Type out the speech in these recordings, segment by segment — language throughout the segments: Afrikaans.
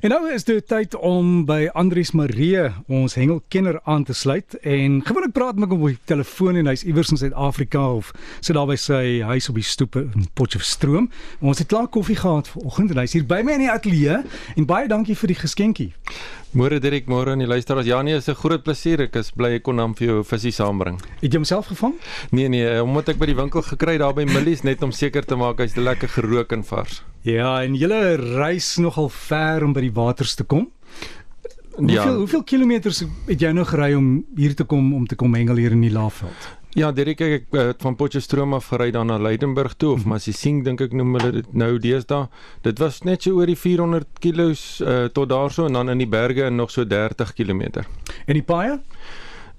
En nou is dit tyd om by Andrius Marie, ons hengelkenner aan te sluit en gewoonlik praat met hom op die telefoon en hy's iewers in Suid-Afrika of sit daar by sy huis op die stoep in Potchefstroom. Ons het klaar koffie gehad vanoggend en hy's hier by my in die ateljee en baie dankie vir die geskenkie. Môre Dirk, môre aan die luisteraars. Ja nee, is 'n groot plesier. Ek is bly ek kon hom vir jou visie saambring. Het jy homself gevang? Nee nee, omdat ek by die winkel gekry daar by Millies net om seker te maak hy's lekker gerook en vars. Ja, en jy reis nogal ver om by die waters te kom. Hoeveel Ja. hoeveel kilometers het jy nou gery om hier te kom om te kom hengel hier in die Laagveld? Ja, Dirk, ek het van Potchefstroom af gery dan na Leidenburg toe of Massising dink ek noem hulle dit nou deesdae. Dit was net so oor die 400 kilos uh, tot daarso en dan in die berge en nog so 30 km. En die paaie?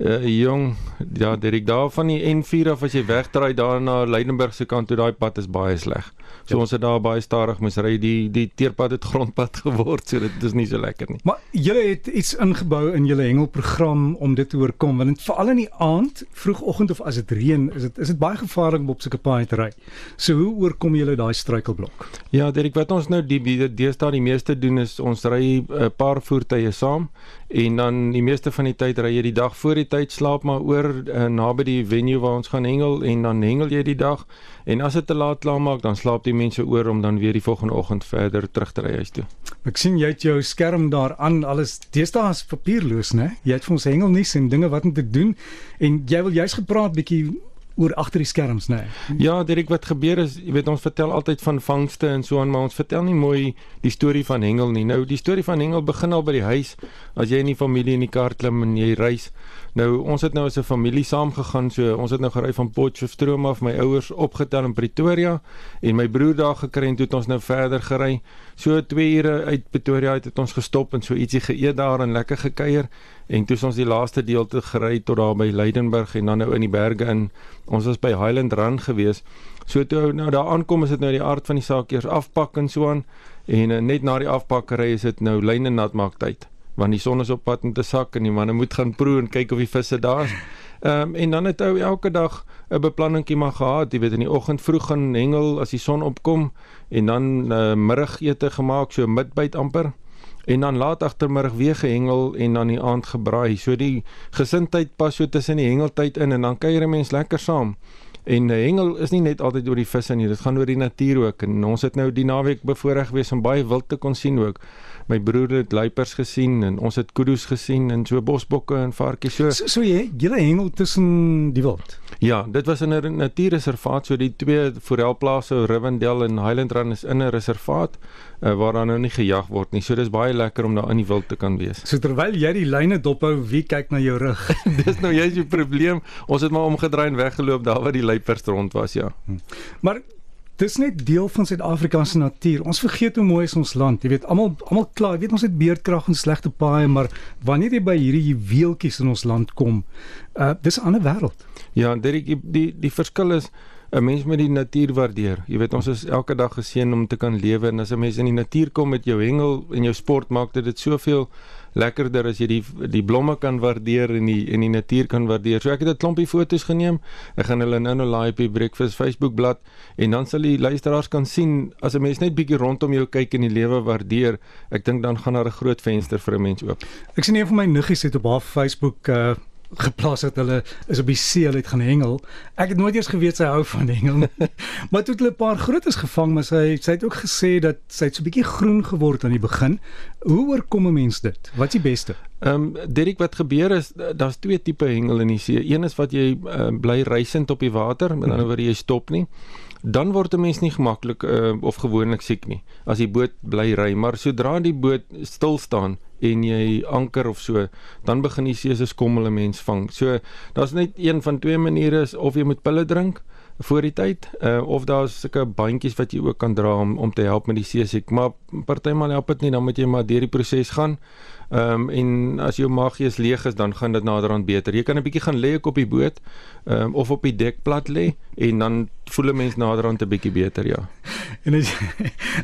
Uh, jong, ja, Dirk, daar van die N4 af as jy wegdraai daar na Leidenburg se kant toe, daai pad is baie sleg. So Ja. ons het daar baie stadig moes ry. Die die teerpad het grondpad geword, so dit is nie so lekker nie. Maar julle het iets ingebou in julle hengelprogram om dit te oorkom want veral in die aand, vroegoggend of as dit reën, is dit is dit baie gevaarlik om op sulke paaie te ry. So hoe oorkom julle daai struikelblok? Ja, Dirk, wat ons nou die die- deesdae die meeste doen is ons ry 'n paar voertuie saam en dan die meeste van die tyd ry jy die dag voor die tyd slaap maar oor uh, naby die venue waar ons gaan hengel en dan hengel jy die dag en as dit te laat klaar maak dan slaap die mense oor om dan weer die volgende oggend verder terug te ry huis toe. Ek sien jy het jou skerm daar aan, alles deesdae is papierloos, né? Jy het vir ons hengelnuus en dinge wat om te doen en jy wil juist gepraat bietjie oor agter die skerms, né? Ja, Dirk, wat gebeur is, jy weet ons vertel altyd van vangste en so aan, maar ons vertel nie mooi die storie van hengel nie. Nou die storie van hengel begin al by die huis. As jy in die familie in die kar klim en jy reis. Nou ons het nou as 'n familie saam gegaan, so ons het nou gery van Potchefstroom af, my ouers opgetel in Pretoria en my broer daar gekry en toe het ons nou verder gery. So 2 ure uit Pretoria uit het ons gestop en so ietsie geëet daar en lekker gekuier en toe is ons die laaste deel te gery tot daar by Leidenburg en dan nou in die berge in. Ons was by Highland Run gewees. So toe nou daar aankom is dit nou die aard van die saak eers afpak en so aan en uh, net na die afpakkery is dit nou lyne nat maak tyd want die son is op pad om te sak en die manne moet gaan proe en kyk of die visse daar is. Ehm um, en dan het ou elke dag 'n beplanningkie maar gehad, jy weet in die oggend vroeg gaan hengel as die son opkom en dan uh, middagete gemaak so midbyt amper en dan laat agtermiddag weer gehengel en dan die aand gebraai. So die gesindheid pas so tussen die hengeltyd in en dan kuier 'n mens lekker saam. En hengel is nie net altyd oor die visse nie, dit gaan oor die natuur ook. En ons het nou die naweek bevoorreg gewees om baie wild te kon sien ook. My broer het luiperds gesien en ons het kudu's gesien en so bosbokke en varkies. So So, so jy julle hengel tussen die wild. ja, dit was in 'n natuurreservaat, so die twee forelplase Rivendell en Highland Run is in 'n reservaat uh, waar dan nou nie gejag word nie. So dis baie lekker om daar in die wild te kan wees. So terwyl jy die lyne dophou, wie kyk na jou rug? dis nou juist die probleem. Ons het maar omgedraai en weggeloop daar waar die luiperds rond was, ja. Maar dis net deel van Suid-Afrika se natuur. Ons vergeet hoe mooi is ons land. Jy weet, almal almal klaar, jy weet ons het beerdkrag en slegte paaie, maar wanneer jy by hierdie juweeltjies in ons land kom, uh dis 'n ander wêreld. Ja, Dirk, die die, die verskil is 'n mens moet die natuur waardeer. Jy weet ons is elke dag geseën om te kan lewe en as 'n mens in die natuur kom met jou hengel en jou sport maak dit dit soveel lekkerder as jy die die blomme kan waardeer en die en die natuur kan waardeer. So ek het 'n klompie foto's geneem. Ek gaan hulle nou nou laai op die Breakfast Facebook bladsy en dan sal die luisteraars kan sien as 'n mens net bietjie rondom jou kyk en die lewe waardeer. Ek dink dan gaan daar 'n groot venster vir 'n mens oop. Ek sien een van my nuggies het op haar Facebook uh geplaas dat hulle is op die see hulle het gaan hengel. Ek het nooit eers geweet sy hou van hengel nie. maar toe het hulle 'n paar grootes gevang, maar sy sy het ook gesê dat sy het so 'n bietjie groen geword aan die begin. Hoe oorkom 'n mens dit? Wat is die beste? Ehm um, Dirk wat gebeur is da- daar's twee tipe hengel in die see. Een is wat jy uh, bly reisend op die water, met ander woorde jy stop nie. Dan word 'n mens nie gemaklik uh, of gewoonlik siek nie as die boot bly ry, maar sodra die boot stil staan en jy anker of so, dan begin die see se skommel 'n mens vang. So daar's net een van twee maniere is of jy moet pille drink voor die tyd uh, of daar's sulke bandjies wat jy ook kan dra om om te help met die seesiek maar partymal help dit nie dan moet jy maar deur die proses gaan Ehm um, en as jou maggees leeg is, dan gaan dit naderhand beter. Jy kan 'n bietjie gaan lê op die boot, ehm um, of op die dek plat lê en dan voel 'n mens naderhand 'n bietjie beter, ja. En as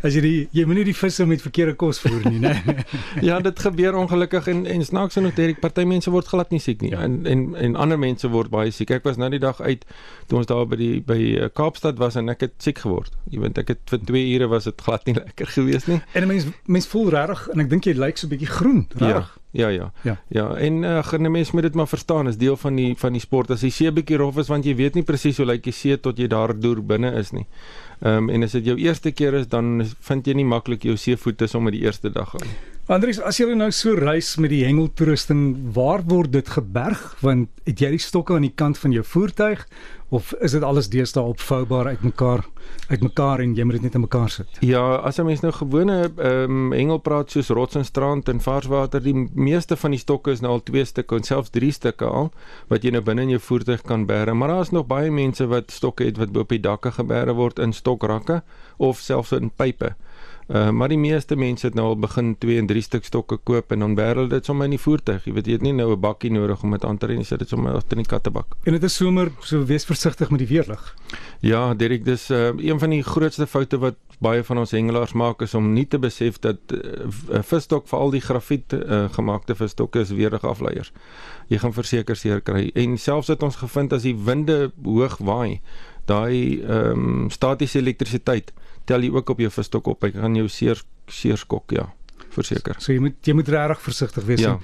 as jy die jy moenie die visse met verkeerde kos voer nie, né? Ja, dit gebeur ongelukkig en en snaaks genoeg Derek, party mense word glad nie siek nie Ja. en en en ander mense word baie siek. Ek was nou die dag uit toe ons daar by die by uh, Kaapstad was en ek het siek geword. Jy weet ek het vir 2 ure was dit glad nie lekker gewees nie. En 'n mens mens voel regtig en ek dink jy lyk so 'n bietjie groen. Ja, ja, ja. Ja. Ja, en uh, gaan 'n mens moet dit maar verstaan, is deel van die van die sport. As die see bietjie rof is want jy weet nie presies hoe lyk die see tot jy daar deur binne is nie. Ehm um, en as dit jou eerste keer is, dan vind jy nie maklik jou seevoete sommer die eerste dag aan. Andries, as jy nou so reis met die hengeltoerusting, waar word dit geberg? Want het jy die stokke aan die kant van jou voertuig of is dit alles deesdae opvoubaar uitmekaar uitmekaar en jy moet dit net in mekaar sit? Ja, as 'n mens nou gewone ehm um, hengel praat soos rots en strand en varswater, die meeste van die stokke is nou al twee stukke en selfs drie stukke al wat jy nou binne in jou voertuig kan bære, maar daar is nog baie mense wat stokke het wat bo op die dakke gebêre word in stokrakke of selfs in pype. Uh, maar die meeste mense het nou al begin 2 en 3 stuk stokke koop en dan bærel dit sommer in die voertuig. Jy weet jy het nie nou 'n bakkie nodig om dit aan te ry nie, sit dit sommer in die kattebak. En dit is somer so wees versigtig met die weerlig. Ja, Dirk, dis uh, een van die grootste foute wat baie van ons hengelaars maak is om nie te besef dat 'n uh, visstok veral die grafiet uh, gemaakte visstokke is weerige afleiers. Jy gaan verseker seer kry en selfs het ons gevind as die winde hoog waai, daai ehm um, statiese elektrisiteit tel jy ook op jou visstok op. Hy kan jou seer seer skok, ja. Verseker. So jy moet jy moet regtig versigtig wees. Ja.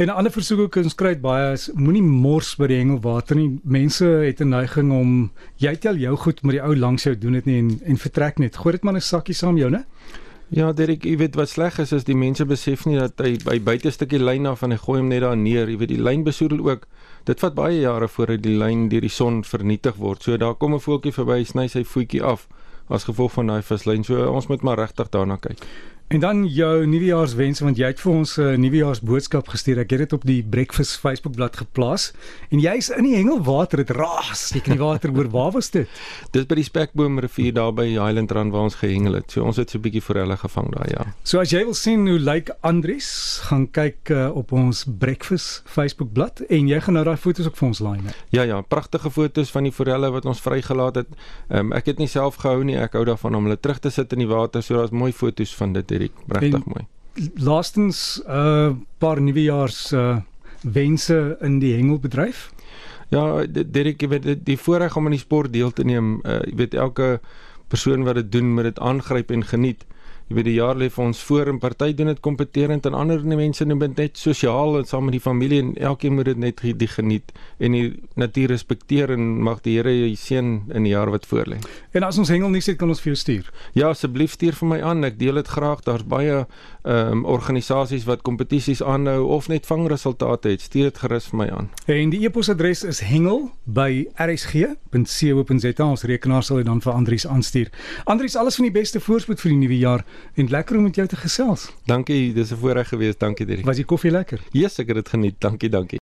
En 'n ander versoek ook ons kry baie is moenie mors by die hengelwater nie. Mense het 'n neiging om jy tel jou goed met die ou langs jou doen dit nie en en vertrek net. Gooi dit maar 'n sakkie saam jou, né? Ja, Derek, jy weet wat sleg is is die mense besef nie dat hy by buite stukkie lyn af en hy gooi hom net daar neer. Jy weet die lyn besoedel ook. Dit vat baie jare voordat die lyn deur die son vernietig word. So daar kom 'n voeltjie verby, sny sy voetjie af as gevolg van daai vislyn. So ons moet maar regtig daarna kyk. En dan jou nuwejaarswense want jy het vir ons 'n uh, nuwejaarsboodskap gestuur. Ek het dit op die Breakfast Facebookblad geplaas. En jy's in die hengelwater, dit raas. Ek in die water oor waar was dit? Dis by die Spekboom rivier daar by Highland Rand waar ons gehengel het. So ons het so 'n bietjie forelle gevang daar, ja. So as jy wil sien hoe lyk Andries, gaan kyk uh, op ons Breakfast Facebookblad en jy gaan nou daai foto's ook vir ons laai net. Ja ja, pragtige foto's van die forelle wat ons vrygelaat het. Um, ek het nie self gehou nie. Ek hou daarvan om hulle terug te sit in die water. So daar's mooi foto's van dit Erik, regtig mooi. Laastens 'n uh, paar nuwejaars uh, wense in die hengelbedryf. Ja, Derek, jy weet die voorreg om aan die sport deel te neem, uh, jy weet elke persoon wat dit doen, moet dit aangryp en geniet. Jy weet die jaar lê vir ons voor en party doen dit kompeterend en ander mense doen dit net sosiaal en saam met die familie en elkeen moet dit net die geniet en die natuur respekteer en mag die Here jou seën in die jaar wat voorlê. En as ons hengel nie sit kan ons vir jou stuur. Ja, asseblief stuur vir my aan. Ek deel dit graag. Daar's baie ehm um, organisasies wat kompetisies aanhou of net vangresultate het. Stuur dit gerus vir my aan. En die e-posadres is hengel@rsg.co.za. Ons rekenaar sal dit dan vir Andries aanstuur. Andries, alles van die beste voorspoed vir die nuwe jaar en lekker om met jou te gesels. Dankie, dis 'n voorreg geweest. Dankie Dirk. Was die koffie lekker? Ja, yes, ek het dit geniet. Dankie, dankie.